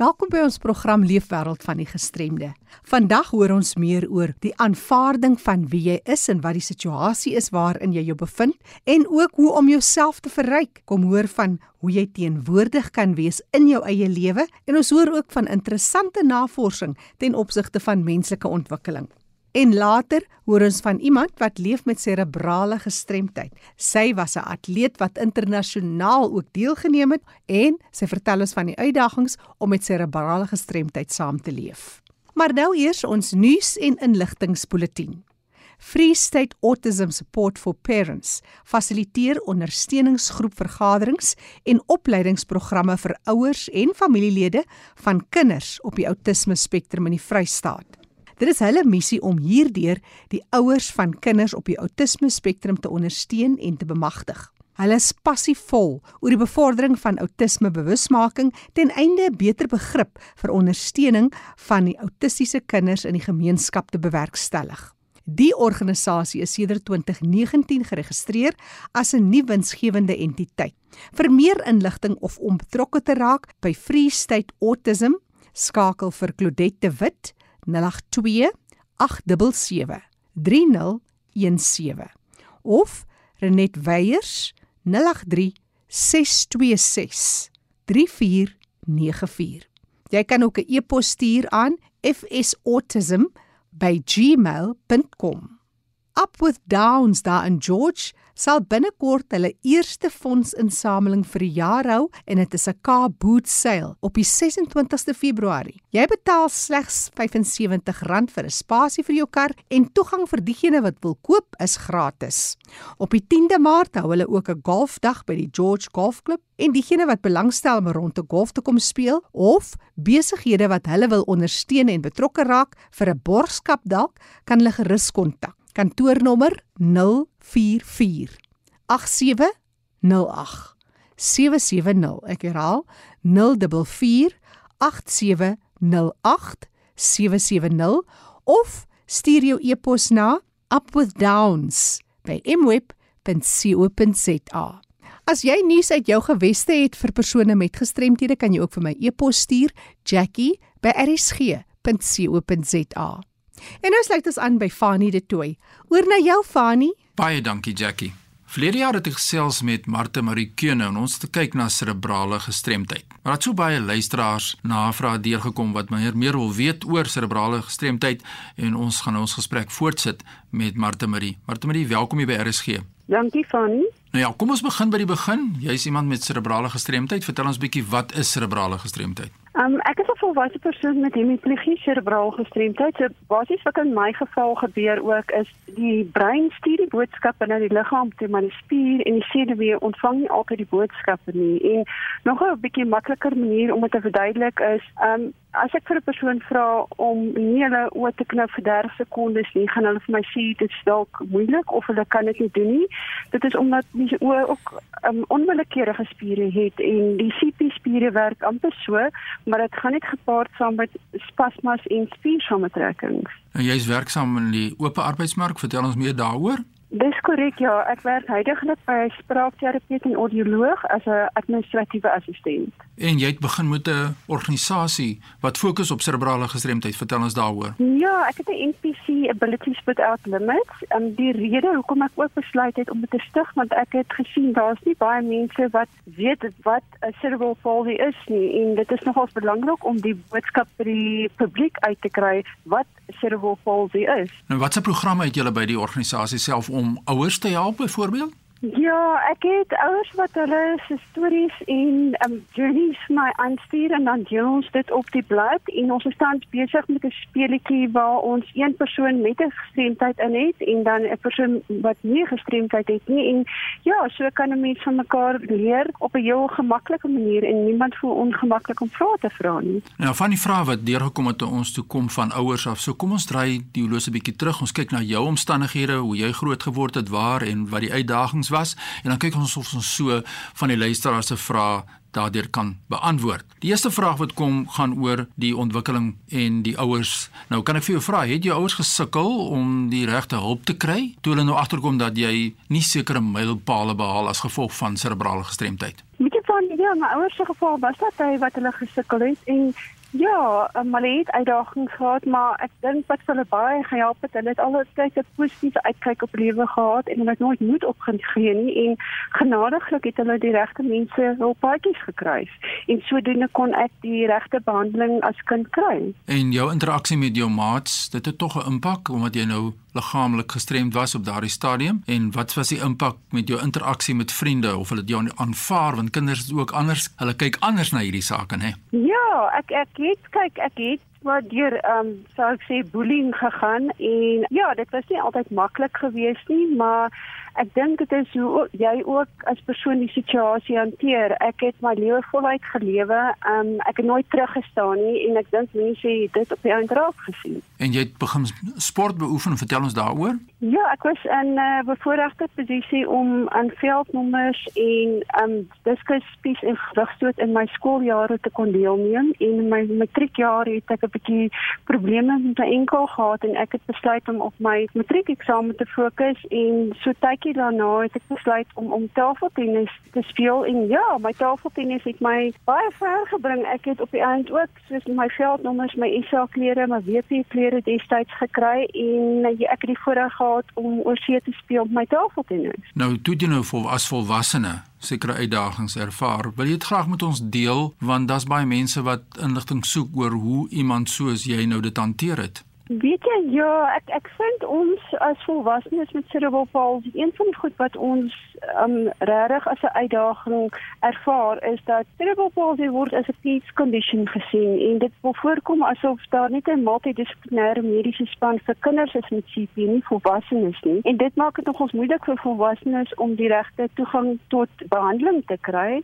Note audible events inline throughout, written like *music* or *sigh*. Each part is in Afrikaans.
Welkom by ons program Leefwêreld van die Gestremde. Vandag hoor ons meer oor die aanvaarding van wie jy is en wat die situasie is waarin jy jou bevind en ook hoe om jouself te verryk. Kom hoor van hoe jy teenwoordig kan wees in jou eie lewe en ons hoor ook van interessante navorsing ten opsigte van menslike ontwikkeling. En later hoor ons van iemand wat leef met serebrale gestremdheid. Sy was 'n atleet wat internasionaal ook deelgeneem het en sy vertel ons van die uitdagings om met serebrale gestremdheid saam te leef. Maar nou eers ons nuus en inligtingspulsatie. Free State Autism Support for Parents fasiliteer ondersteuningsgroep vergaderings en opleidingsprogramme vir ouers en familielede van kinders op die outisme spektrum in die Vrystaat. Dit is hulle missie om hierdeur die ouers van kinders op die outisme spektrum te ondersteun en te bemagtig. Hulle is passievol oor die bevordering van outisme bewusmaking ten einde 'n beter begrip vir ondersteuning van die autistiese kinders in die gemeenskap te bewerkstellig. Die organisasie is sedert 2019 geregistreer as 'n nuwe winsgewende entiteit. Vir meer inligting of om betrokke te raak by Free State Autism, skakel vir Claudette de Wit 082 877 3017 of Renet Weyers 083 626 3494. Jy kan ook 'n e-pos stuur aan fsautism@gmail.com. Up with Downs daar in George sal binnekort hulle eerste fondsinsameling vir die jaar hou en dit is 'n Car Boot Sale op die 26ste Februarie. Jy betaal slegs R75 vir 'n spasie vir jou kar en toegang vir diegene wat wil koop is gratis. Op die 10de Maart hou hulle ook 'n golfdag by die George Golf Club en diegene wat belangstel om rond te golf te kom speel of besighede wat hulle wil ondersteun en betrokke raak vir 'n borgskap dalk kan hulle gerus kontak. Kantoornommer 044 8708 770. Ek herhaal 044 8708 770 of stuur jou e-pos na upwithdowns@mweb.co.za. As jy nuus uit jou geweste het vir persone met gestremthede, kan jy ook vir my e-pos stuur jackie@rsg.co.za. En nou sluit ons aan by Fanie de Tooi. Oor na jou Fanie. Baie dankie Jackie. Verlede jaar het ek gesels met Martha Marie Keune en ons het gekyk na serebrale gestremdheid. Maar het so baie luisteraars navraag deurgekom wat meer meer wil weet oor serebrale gestremdheid en ons gaan nou ons gesprek voortsit met Martha Marie. Martha Marie, welkom hier by RSG. Dankie Fanie. Nou ja, kom ons begin by die begin. Jy's iemand met serebrale gestremdheid. Vertel ons bietjie wat is serebrale gestremdheid? Um, ek is 'n volwasse persoon met hemiplegie serebraal gestremdheid. So basies wat in my geval gebeur ook is die brein stuur die boodskappe na die liggaam toe, maar die spier en die senuwee ontvang nie altyd die boodskappe nie. En nog 'n bietjie makliker manier om dit te verduidelik is, um, as ek vir 'n persoon vra om nie hulle oë te knip vir 30 sekondes nie, gaan hulle vir my sê dit is dalk moeilik of hulle kan dit nie doen nie. Dit is omdat die oë ook um, onwillekeurige spiere het en die CP spiere werk amper so maar dit gaan net gepaard saam met spasmas en spiersamentrekkings. En jy's werksaam in die oop arbeidsmark, vertel ons meer daaroor. Dis korrek ja, ek werk heidaglik by 'n spraakterapeut en audioloog as 'n administratiewe assistent. En jy het begin met 'n organisasie wat fokus op serebrale gestremdheid. Vertel ons daaroor. Ja, ek het 'n NPC Abilities Without Limits. En die rede hoekom ek ook besluit het om dit te stig, want ek het gesien daar's nie baie mense wat weet wat 'n cerebral palsy is nie en dit is nogals belangrik om die boodskap vir die publiek uit te kry wat cerebral palsy is. Nou watse programme het julle by die organisasie self om ouers te help byvoorbeeld? Ja, ek het ouers wat hulle se stories en um journeys my aanstuur en dan deel ons dit op die blad en ons is tans besig met 'n speletjie waar ons een persoon met 'n gestremdheid in het en dan 'n persoon wat nie gestremdheid het nie en ja, so kan 'n mens van mekaar leer op 'n heel gemaklike manier en niemand voel ongemaklik om vrae te vra nie. Nou van die vrae wat deurgekom het tot ons toe kom van ouers af. So kom ons draai die horlosie bietjie terug. Ons kyk na jou omstandighede, hoe jy groot geword het, waar en wat die uitdagings was en dan kyk ons of ons so van die luisteraars se vrae daardeur kan beantwoord. Die eerste vraag wat kom gaan oor die ontwikkeling en die ouers. Nou kan ek vir jou vra, het jou ouers gesukkel om die regte hulp te kry toe hulle nou agterkom dat jy nie sekere mylpale behaal as gevolg van serebrale gestremdheid? Weet jy van ja, my ouers se geval was dat hy wat hulle gesukkel het en Ja, maar hulle het uitdagings gehad, maar ek dink wat hulle baie gehelp het, hulle het altyd 'n positiewe uitkyk op lewe gehad en hulle het nooit moed opgegee nie en genadiglik het hulle die regte mense op paadjies gekry. En sodoende kon ek die regte behandeling as kind kry. En jou interaksie met jou maats, dit het tog 'n impak omdat jy nou liggaamlik gestremd was op daardie stadium en wat was die impak met jou interaksie met vriende of hulle jou aanvaar want kinders is ook anders. Hulle kyk anders na hierdie sake nê Ja ek ek het kyk ek het maar deur ehm um, sou ek sê bullying gegaan en ja dit was nie altyd maklik geweest nie maar ek dink dit is hoe jy ook as persoon die situasie hanteer. Ek het my lewe voluit gelewe. Um ek het nooit teruggestaan nie en ek dink mense het dit op die einde raak gesien. En jy het begin sport beoefen, vertel ons daaroor? Ja, ek was in 'n uh, bevoordeelde posisie om aan veldnommers en um diskus spies en gewigstoot in my skooljare te kon deelneem en in my matriekjaar het ek 'n bietjie probleme met my enkel gehad en ek het besluit om op my matriekeksamen te fokus en so tyd rukkie daarna het ek besluit om om tafeltennis te speel en ja, my tafeltennis het my baie ver gebring. Ek het op die eind ook soos my veldnommers, my SA klere, my WP klere destyds gekry en ek het die voorreg gehad om oorsee te speel met my tafeltennis. Nou, toe jy nou vol as volwassene sekere uitdagings ervaar. Wil jy dit graag met ons deel want daar's baie mense wat inligting soek oor hoe iemand soos jy nou dit hanteer het. Weet jy ja, ek ek vind ons as volwassenes met cerebral palsy een van die goed wat ons um regtig as 'n uitdaging ervaar is dat cerebral palsy word as 'n peace condition gesien en dit word voorkom asof daar net 'n multidissiplinêre mediese span vir kinders is met CP nie volwassenes nie. En dit maak dit nogals moeilik vir volwassenes om die regte toegang tot behandeling te kry.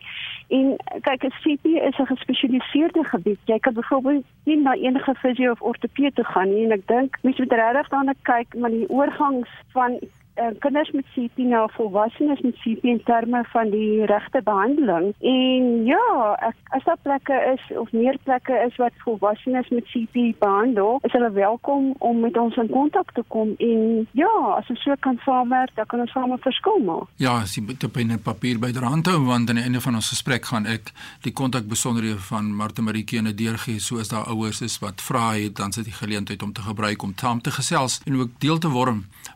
En kyk, 'n CP is 'n gespesialiseerde gebied. Jy kan byvoorbeeld nie na enige fisio of ortopeed toe gaan nie ek dink mense moet regtig daarna kyk maar die oorgangs van uh, kinders met CP na volwassenes met CP in terme van die regte behandeling. En ja, ek, as daar plekke is of meer plekke is wat volwassenes met CP behandel, is hulle welkom om met ons in kontak te kom en ja, as ons so kan saamwerk, dan kan ons saam 'n verskil maak. Ja, as jy met 'n pen en papier byderhand hou want aan die einde van ons gesprek gaan ek die kontakbesonderhede van Martha Maritjie en deurgee soos daar ouers is wat vra het, dan sit die geleentheid om te gebruik om saam te gesels en ook deel te word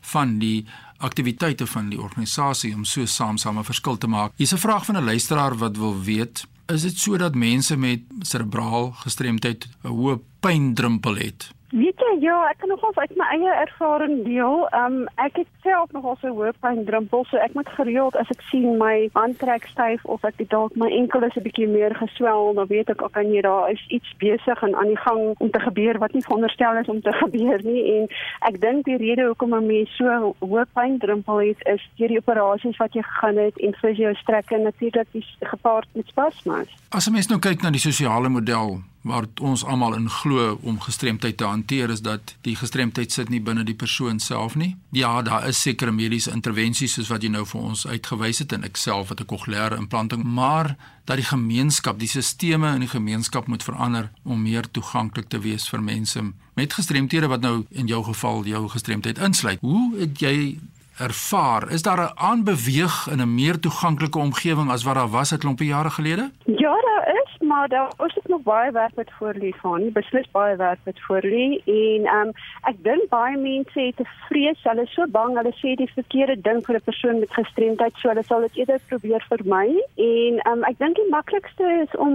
van die aktiwiteite van die organisasie om so saam-saam 'n verskil te maak. Hier's 'n vraag van 'n luisteraar wat wil weet: Is dit sodat mense met serebraal gestremdheid 'n hoë pyndrempel het? Weet jy, ja, ek kan nogals uit my eie ervaring deel. Um ek het self nogal so hoë pyn drempel, so ek moet gereeld as ek sien my hand trek styf of ek dalk my enkel is 'n bietjie meer geswel, dan weet ek ok, nee, daar is iets besig en aan die gang om te gebeur wat nie veronderstel is om te *laughs* gebeur nie en ek dink die rede hoekom 'n mens so hoë pyn drempel het is deur die operasies wat jy gegaan het en fisio strekke natuurlik gepaard met spasmas. As 'n mens nou kyk na die sosiale model waar ons almal in glo om gestremdheid te hanteer is dat die gestremdheid sit nie binne die persoon self nie. Ja, daar is sekere mediese intervensies soos wat jy nou vir ons uitgewys het en ek self het 'n kokleaire implanting, maar dat die gemeenskap, die sisteme in die gemeenskap moet verander om meer toeganklik te wees vir mense met gestremthede wat nou in jou geval jou gestremdheid insluit. Hoe het jy ervaar? Is daar 'n aanbeweeg in 'n meer toeganklike omgewing as wat daar was 'n klompie jare gelede? Ja, daar is, maar daar is ook nog baie werk wat voor lê van. Beslis baie werk wat voor lê en ehm um, ek dink baie mense het te vrees, hulle is so bang, hulle sê die verkeerde ding vir 'n persoon met gestremdheid, so hulle sal dit eerder probeer vermy. En ehm um, ek dink die maklikste is om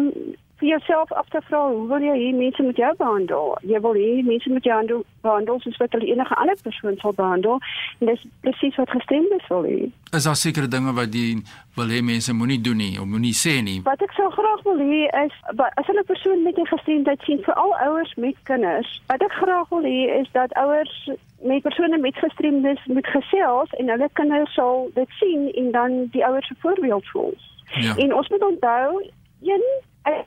vir jouself af te vra hoe wil jy hê mense met jou behandel? Jy wil hê mense met jou handel behandel soos wat hulle enige ander persoon sal behandel. En dis presies wat gestremdes wil hê. Is daar sekere dinge wat jy wil hê mense moenie doen nie of moenie sê nie? Wat ek sou graag wil hê is as hulle 'n persoon met 'n gestremdheid sien, veral ouers met kinders, wat ek graag wil hê is dat ouers met persone met gestremdes moet gesels en hulle kinders sal dit sien en dan die ouers se voorbeeld volg. Ja. En ons moet onthou, een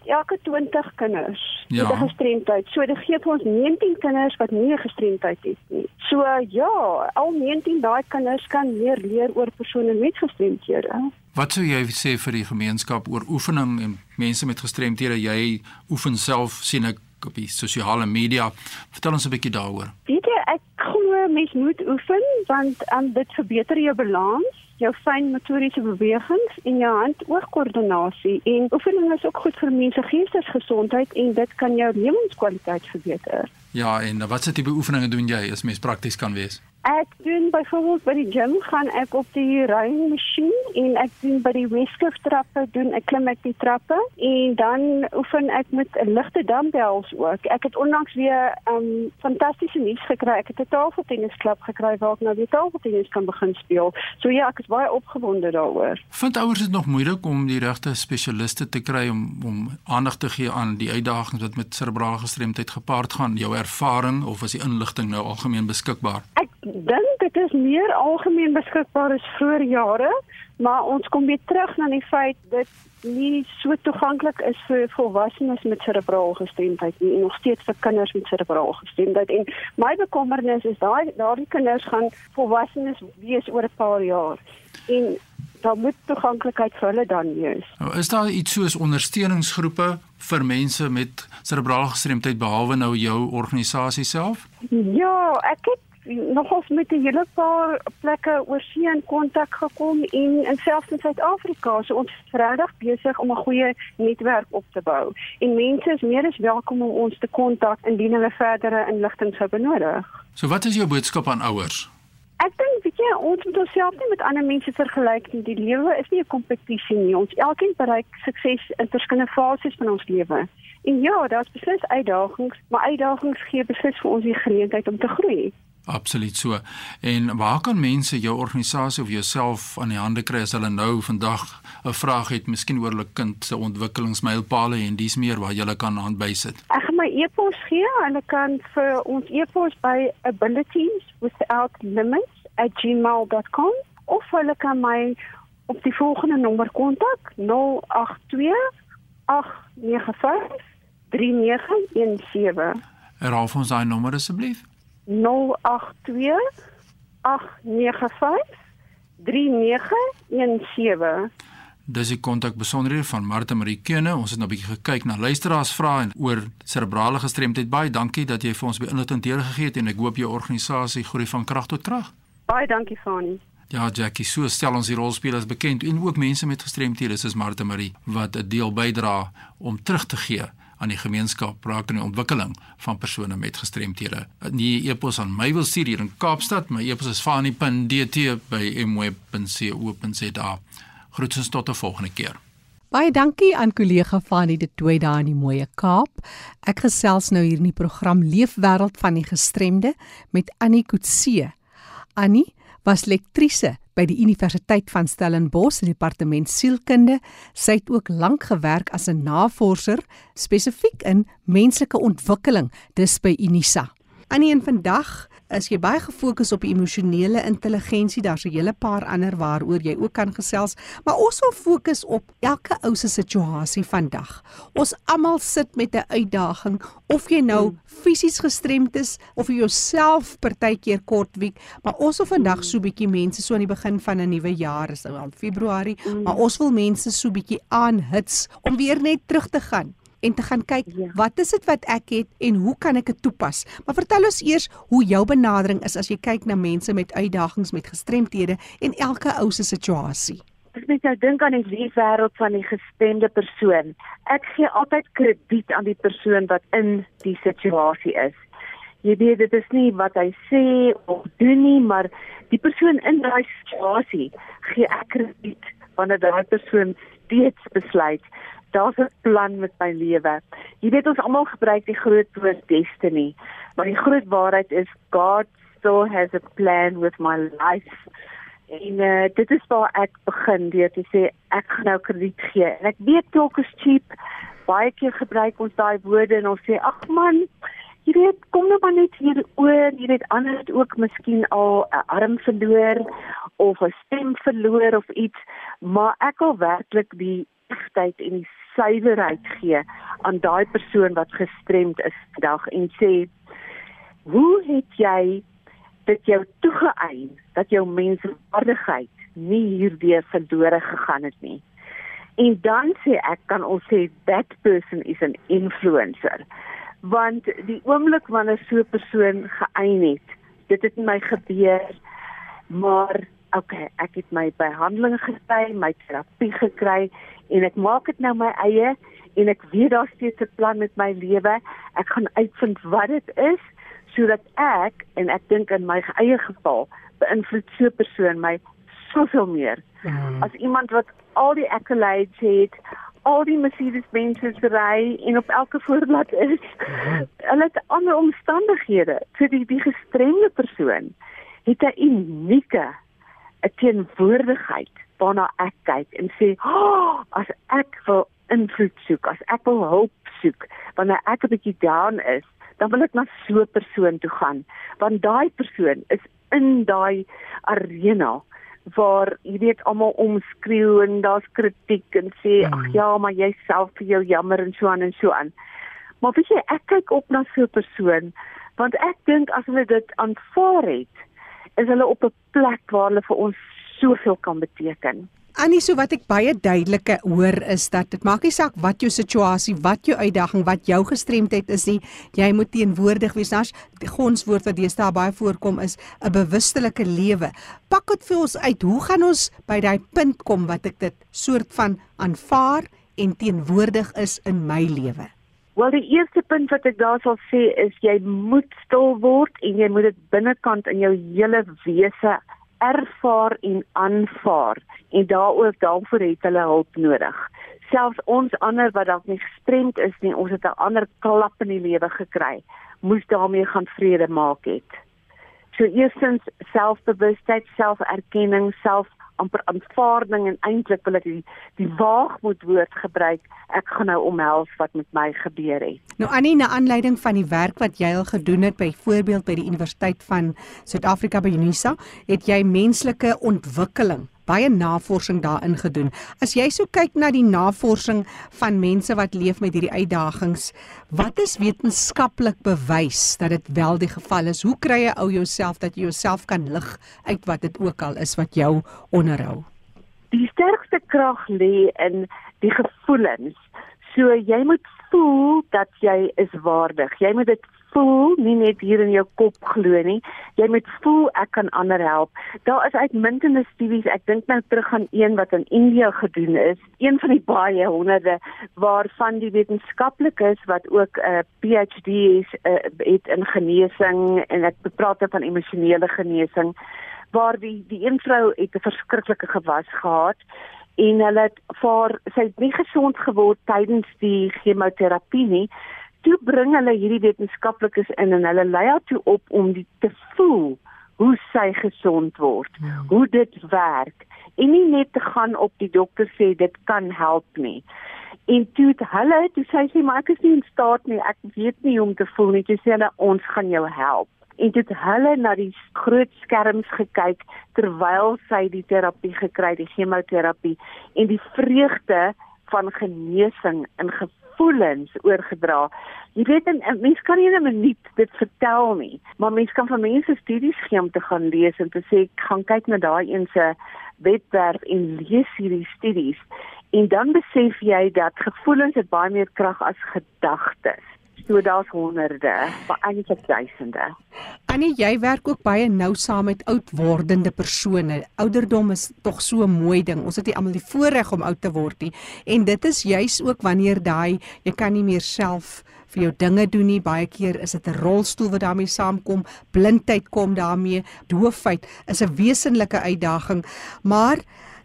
elke 20 kinders ja. met 'n gestremdheid. So dit gee vir ons 19 kinders wat nie 'n gestremdheid het nie. So ja, al 19 daai kinders kan meer leer oor persone met gestremdhede. Wat sou jy sê vir die gemeenskap oor oefening en mense met gestremdhede? Jy oefen self sien ek op die sosiale media. Vertel ons 'n bietjie daaroor. Weet jy, ek glo mens moet oefen want um, dit verbeter jou balans jou fyn motoriese bewegings en jou hand-oog-koördinasie en oefening is ook goed vir mense geestesgesondheid en dit kan jou lewenskwaliteit verbeter. Ja, en watse tipe oefeninge doen jy as mens prakties kan wees? Ek doen byvoorbeeld by die gym gaan ek op die rowing masjien en ek doen by die Westkliff trappe doen ek klim ek die trappe en dan oefen ek met 'n ligte dumbbells ook. Ek het onlangs weer 'n um, fantastiese nuus gekry. Ek het 'n tafeltennisklub gekry waar ek nou weer tafeltennis kan begin speel. So ja, ek is baie opgewonde daaroor. Vind ouers dit nog moeilik om die regte spesialiste te kry om om aandag te gee aan die uitdagings wat met serebrale gestremdheid gepaard gaan? Jou ervaring of is die inligting nou algemeen beskikbaar? Ek dink dit is meer algemeen beskikbaar as vroeër jare, maar ons kom weer terug na die feit dat nie so toeganklik is vir volwassenes met serebrale gestremdheid nie en nog steeds vir kinders met serebrale gestremdheid en my bekommernis is daai daardie kinders gaan volwassenes wees oor 'n paar jaar en daar moet toeganklikheid vir hulle dan wees. Nou, is daar iets soos ondersteuningsgroepe vir mense met serebrale gestremdheid behalwe nou jou organisasie self? Ja, ek het nogals met 'n hele paar plekke oor see in kontak gekom en in selfs in Suid-Afrika. So ons is regtig besig om 'n goeie netwerk op te bou. En mense is meer as welkom om ons te kontak indien hulle verdere inligting sou benodig. So wat is jou boodskap aan ouers? Ek dink weet jy ons moet onsself nie met ander mense vergelyk nie. Die lewe is nie 'n kompetisie nie. Ons elkeen bereik sukses in verskillende fases van ons lewe. En ja, daar's beslis uitdagings, maar uitdagings gee beslis vir ons die geleentheid om te groei. Absoluut so. En waar kan mense jou organisasie of jouself aan die hande kry as hulle nou vandag 'n vraag het, miskien oor hulle kind se ontwikkelingsmylpale en dis meer waar jy kan aanbysit? Ek my e-pos gee. Hulle kan vir ons e-pos by abilitieswithoutlimits@gmail.com of hulle kan my op die volgende nommer kontak: 082 895 3917. Herhaal ons daai nommer asseblief. 0828953917. Dis die kontak besonderhede van Martha Marie Keune. Ons het nou 'n bietjie gekyk na luisteraarsvrae en oor serebrale gestremdheid. Baie dankie dat jy vir ons by inligting deurgegee het en ek hoop jou organisasie groei van krag tot krag. Baie dankie Fani. Ja, Jackie, so stel ons die rolspelers bekend en ook mense met gestremthede soos Martha Marie wat 'n deel bydra om terug te gee aan die gemeenskap raak in die ontwikkeling van persone met gestremthede. Nie e-pos aan my wil stuur hier in Kaapstad, my e-pos is fani.dt@mweb.co.za. Groetens tot 'n volgende keer. Baie dankie aan kollega Fani de Tooi daar in die mooi Kaap. Ek gesels nou hier in die program Leefwêreld van die gestremde met Annie Kutse. Annie was lektrise by die Universiteit van Stellenbosch in die departement sielkunde. Sy het ook lank gewerk as 'n navorser spesifiek in menslike ontwikkeling dis by Unisa. Annie en vandag is jy baie gefokus op emosionele intelligensie. Daar's 'n hele paar ander waaroor jy ook kan gesels, maar ons wil fokus op elke ou se situasie vandag. Ons almal sit met 'n uitdaging. Of jy nou fisies gestremd is of jy jouself partykeer kortwiek, maar ons wil vandag so 'n bietjie mense so aan die begin van 'n nuwe jaar, is nou al Februarie, maar ons wil mense so 'n bietjie aanhits om weer net terug te gaan en te gaan kyk ja. wat is dit wat ek het en hoe kan ek dit toepas. Maar vertel ons eers hoe jou benadering is as jy kyk na mense met uitdagings met gestremthede en elke ou se situasie. Ek net nou dink aan die wêreld van die gestremde persoon. Ek gee altyd krediet aan die persoon wat in die situasie is. Jy weet dit is nie wat hy sê of doen nie, maar die persoon in daai situasie gee ek krediet wanneer daai persoon steeds besluit daar's 'n plan met my lewe. Jy weet ons almal gebruik die groot woord destiny, maar die groot waarheid is God still has a plan with my life. En uh, dit is waar ek begin deur te sê ek gaan nou krediet gee. En ek weet talk is cheap. Baie keer gebruik ons daai woorde en ons sê ag man, jy weet kom nou maar net hier oor, jy weet ander het ook miskien al 'n arm verloor of 'n stem verloor of iets, maar ek wil werklik die egtheid en die suiwerheid gee aan daai persoon wat gestremd is vandag en sê hoe het jy dit jou toegeëien dat jou menswaardigheid nie hierdeur verlore gegaan het nie? En dan sê ek kan ons sê that person is an influencer. Want die oomblik wanneer so 'n persoon geëien het dit het my gebeur maar okay, ek het my behandeling gekry, my terapie gekry en ek maak dit nou my eie en ek weet daar's steeds 'n plan met my lewe. Ek gaan uitvind wat dit is sodat ek en ek dink in my eie geval beïnvloed so 'n persoon my soveel meer mm. as iemand wat al die accolades het, al die Mercedes-Benz ry en op elke voorblad is. Mm. Hulle het ander omstandighede. Vir die die gestremde persoon het 'n unieke 'n teenwoordigheid waarna ek kyk en sê, oh, "As ek wil invloed soek, as ek wil hulp soek, wanneer ek 'n bietjie down is, dan wil ek na so 'n persoon toe gaan, want daai persoon is in daai arena waar jy weet almal omskreeu en daar's kritiek en sê ag mm. ja, maar jy self vir jou jammer en so aan en so aan. Maar weet jy, ek kyk op na so 'n persoon want ek dink as hulle dit aanvaar het, is hulle op 'n plek waar hulle vir ons soveel kan beteken. Annie, so wat ek baie duidelike hoor is dat dit maak nie saak wat jou situasie, wat jou uitdaging, wat jou gestremdheid is nie, jy moet teenwoordig wees. Nas die gonswoord wat deesdae baie voorkom is 'n bewustelike lewe. Pak dit vir ons uit. Hoe gaan ons by daai punt kom wat ek dit soort van aanvaar en teenwoordig is in my lewe? Wel die eerste punt wat ek daar sal sê is jy moet stil word en jy moet dit binnekant in jou hele wese ervaar en aanvaar en daaroor daarvoor het hulle hulp nodig. Selfs ons ander wat dalk nie gestremd is nie, ons het 'n ander klap in die lewe gekry, moes daarmee gaan vrede maak het. So eerstens selfbewustheid, selferkenning, self amper aanvaarding en eintlik wil ek die, die waagmoed woord gebruik. Ek gaan nou omhels wat met my gebeur het. Nou Annie, na aanleiding van die werk wat jy al gedoen het byvoorbeeld by die Universiteit van Suid-Afrika by Unisa, het jy menslike ontwikkeling baie navorsing daarin gedoen. As jy so kyk na die navorsing van mense wat leef met hierdie uitdagings, wat is wetenskaplik bewys dat dit wel die geval is? Hoe kry jy ou jouself dat jy jouself kan lig uit wat dit ook al is wat jou onderhou? Die sterkste krag lê in die gevoelens. So jy moet voel dat jy is waardig. Jy moet dit voel, nie net hier in jou kop glo nie. Jy moet voel ek kan ander help. Daar is uitmuntende studies. Ek dink nou terug aan een wat in India gedoen is, een van die baie honderde waarvan die wetenskaplikes wat ook 'n uh, PhD is, uh, het in genesing en ek praat van emosionele genesing waar die die een vrou het 'n verskriklike gewas gehad en hulle het vir sy het nie gesond geword tydens die chemoterapie nie toe bring hulle hierdie wetenskaplikes in en hulle lei haar toe op om die te voel hoe sy gesond word, ja. hoe dit werk en nie net te gaan op die dokter sê dit kan help nie. En toe het hulle, toe sê sy maar ek is nie in staat nie, ek weet nie hoe om te voel nie, toe sê hulle ons gaan jou help. En dit hulle na die groot skerms gekyk terwyl sy die terapie gekry, die chemoterapie en die vreugde van genesing in gevoelens oorgedra. Jy weet 'n mens kan nie in 'n minuut dit vertel nie, maar mens kan van mense studies gee om te gaan lees en te sê gaan kyk na daai een se webwerf en lees hierdie studies en dan besef jy dat gevoelens het baie meer krag as gedagtes. So daar's honderde, maar eintlik duisende. Annie, jy werk ook baie nou saam met oud wordende persone. Ouderdom is tog so 'n mooi ding. Ons het nie almal die voorreg om oud te word nie. En dit is juis ook wanneer daai jy kan nie meer self vir jou dinge doen nie. Baie keer is dit 'n rolstoel wat daarmee saamkom, blindheid kom daarmee, doofheid is 'n wesenlike uitdaging. Maar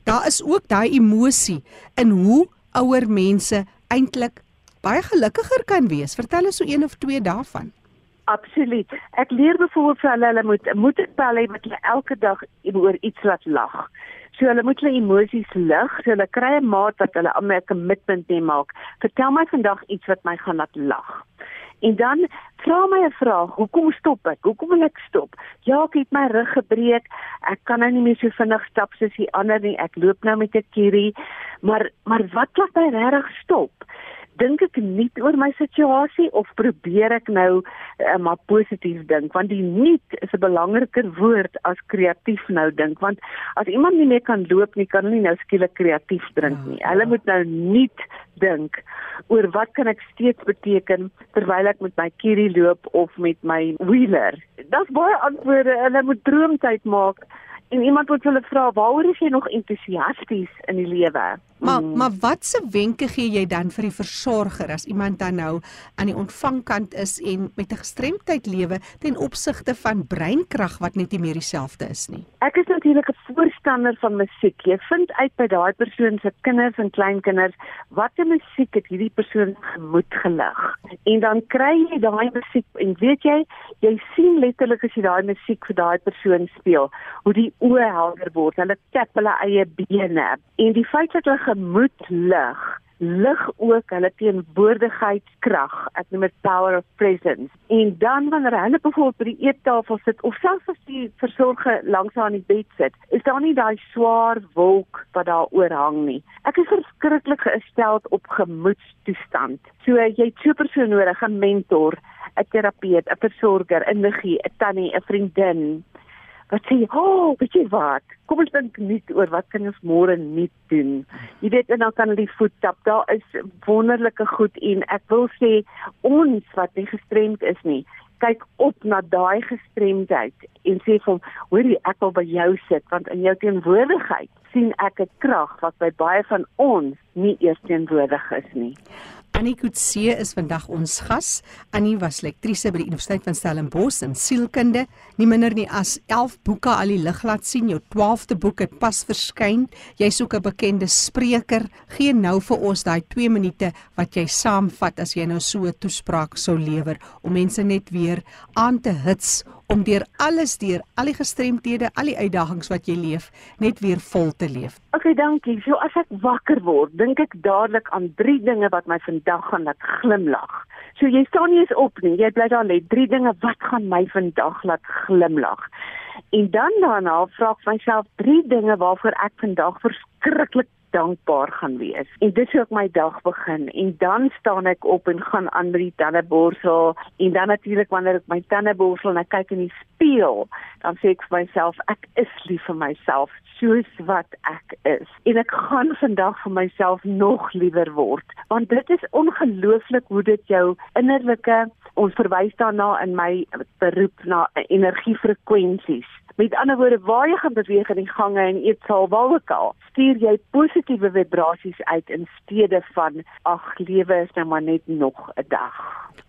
daar is ook daai emosie in hoe ouer mense eintlik baie gelukkiger kan wees. Vertel ons so een of twee daarvan. Absoluut. Ek leer byvoorbeeld vir hulle hulle moet moet tel hê met hulle elke dag oor iets laat lag. So hulle moet hulle emosies lig. So hulle kry 'n maat wat hulle aan 'n kommitment neem maak. Vertel my vandag iets wat my gaan laat lag. En dan vra my 'n vraag, hoekom stop ek? Hoekom wil ek stop? Ja, ek het my rug gebreek. Ek kan nou nie meer so vinnig stap soos die ander nie. Ek loop nou met 'n kierie. Maar maar wat laat my regtig stop? Dink ek nie oor my situasie of probeer ek nou uh, maar positief dink want die nuut is 'n belangriker woord as kreatief nou dink want as iemand nie meer kan loop nie kan hulle nie nou skielik kreatief nie. Ja, hulle ja. moet nou nuut dink oor wat kan ek steeds beteken terwyl ek met my kierie loop of met my wheeler. Dit's baie antwoorde en hulle moet droomtyd maak en iemand moet hulle vra waaroor is jy nog entoesiasties in die lewe? Maar mm. maar watse wenke gee jy dan vir die versorger as iemand dan nou aan die ontvangkant is en met 'n gestremdheid lewe ten opsigte van breinkrag wat net nie meer dieselfde is nie? Ek is natuurlik 'n voorstander van musiek. Jy vind uit by daai persoon se kinders en kleinkinders watter musiek het hierdie persoon gemoed gelig. En dan kry jy daai musiek en weet jy, jy sien letterlik as jy daai musiek vir daai persoon speel, hoe die oë helder word, hulle tap hulle eie bene en die feit dat hulle gemoed lig. Lig ook hulle teenwoordigheidskrag. Ek noem dit power of presence. En dan wanneer hulle byvoorbeeld by die eettafel sit of selfs as die versorger langs aan die bed sit is daar nie daai swaar wolk wat daar oorhang nie. Ek is verskriklik gestel op gemoedstoestand. So jy het so 'n persoon nodig 'n mentor 'n terapeut 'n versorger 'n niggie 'n tannie 'n vriendin wat sê, "O, oh, weet jy wat? Kom ons dink net oor wat kan ons môre nie doen." Jy weet, en dan kan hulle die voet tap. Daar is wonderlike goed en ek wil sê ons wat nie gestremd is nie, kyk op na daai gestremdheid en sê vir hom, "Hoorie, ek wil by jou sit want in jou teenwoordigheid sien ek 'n krag wat by baie van ons nie eers teenwoordig is nie." Annie Kutse is vandag ons gas. Annie was lektrise by die Universiteit van Stellenbosch in sielkunde. Nie minder nie as 11 boeke al die lig laat sien. Jou 12de boek het pas verskyn. Jy's ook 'n bekende spreker. Geen nou vir ons daai 2 minute wat jy saamvat as jy nou so 'n toespraak sou lewer om mense net weer aan te hits om deur alles deur al die gestremdhede, al die uitdagings wat jy leef, net weer vol te leef. OK, dankie. So as ek wakker word, dink ek dadelik aan drie dinge wat my vandag gaan laat glimlag. So jy staan nie eens op nie. Jy bly daar lê. Drie dinge wat gaan my vandag laat glimlag. En dan daarna vra ek myself drie dinge waarvoor ek vandag verskriklik dankbaar gaan wees. En dit sou ek my dag begin en dan staan ek op en gaan aan met die tandeborsel en dan natuurlik wanneer ek my tande borsel en ek kyk in die spieël, dan sê ek vir myself ek is lief vir myself soos wat ek is. En ek gaan vandag vir myself nog liewer word want dit is ongelooflik hoe dit jou innerlike ons verwys daarna in my beroep na energiefrekwensies Met ander woorde, waar jy gaan beweeg in die gange en eetsaal waar ook al, stuur jy positiewe vibrasies uit in steede van ag, lewe is nou maar net nog 'n dag.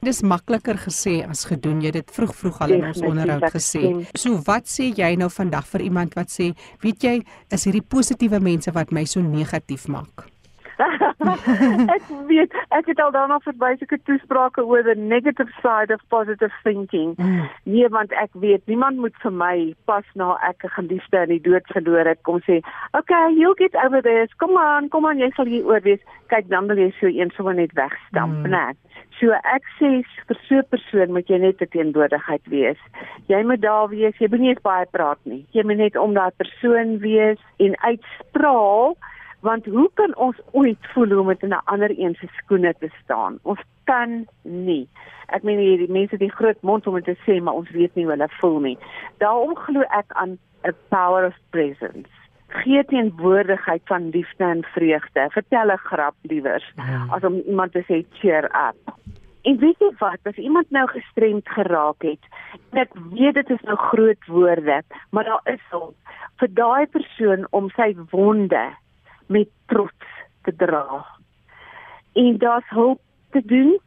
Dis makliker gesê as gedoen. Jy het dit vroeg vroeg al in ons onderhoud gesê. So wat sê jy nou vandag vir iemand wat sê, weet jy, is hierdie positiewe mense wat my so negatief maak? *laughs* ek weet ek het al daarna verby sulke toesprake oor the negative side of positive thinking. Mm. Nee, want ek weet niemand moet vir my pas na ek 'n geliefde in die dood verloor het kom sê, "Okay, you'll get over this. Kom aan, kom aan, jy sal hier oor wees." Kyk, dan wil jy so eensoom net wegstamp, mm. né? So ek sê vir so 'n persoon moet jy net 'n teenwoordigheid wees. Jy moet daar wees. Jy moet nie baie praat nie. Jy moet net om daai persoon wees en uitstraal want hoe kan ons ooit voel hoe om in 'n ander een se skoene te staan? Ons kan nie. Ek meen hierdie mense die groot mond om te sê maar ons weet nie hoe hulle voel nie. Daarom glo ek aan 'n power of presence. Gee teenwoordigheid van liefde en vreugde. Vertel 'n grap liewers ja. as om iemand te sê cheer up. En weet jy wat, as iemand nou gestremd geraak het, ek weet dit is nou groot woorde, maar daar is al vir daai persoon om sy wonde met trots te dra. En daar's hulp te doen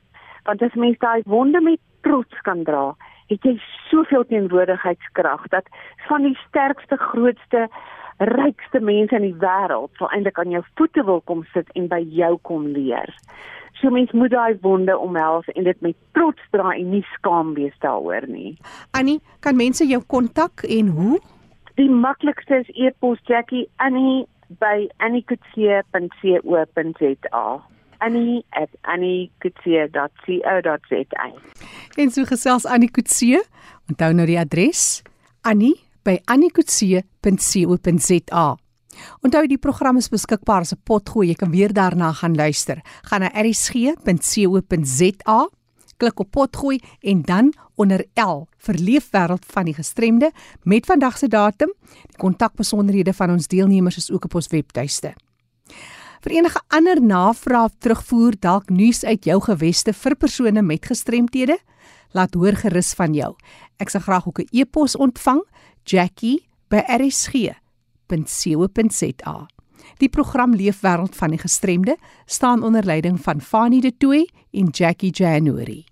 want as mens daai wonde met trots kan dra, het jy soveel teenwoordigheidskrag dat van die sterkste, grootste, rykste mense in die wêreld sal eintlik aan jou voete wil kom sit en by jou kom leer. So mens moet daai wonde omhels en dit met trots dra en nie skaam wees daaroor nie. Annie, kan mense jou kontak en hoe? Die maklikste is e-pos Jackie Annie by annikutse.co.za annie@annikutse.co.za En so gesels Annikutse. Onthou nou die adres annie@annikutse.co.za Onthou die program is beskikbaar as 'n potgooi. Jy kan weer daarna gaan luister. Gaan na erisg.co.za klik op potgooi en dan onder L vir leefwêreld van die gestremde met vandag se datum. Die kontakbesonderhede van ons deelnemers is ook op ons webtuiste. Vir enige ander navraag terugvoer dalk nuus uit jou geweste vir persone met gestremthede, laat hoor gerus van jou. Ek sal graag ook 'n e-pos ontvang, Jackie by rsg.co.za. Die program Leefwêreld van die Gestremde staan onder leiding van Fanie De Tooy en Jackie January.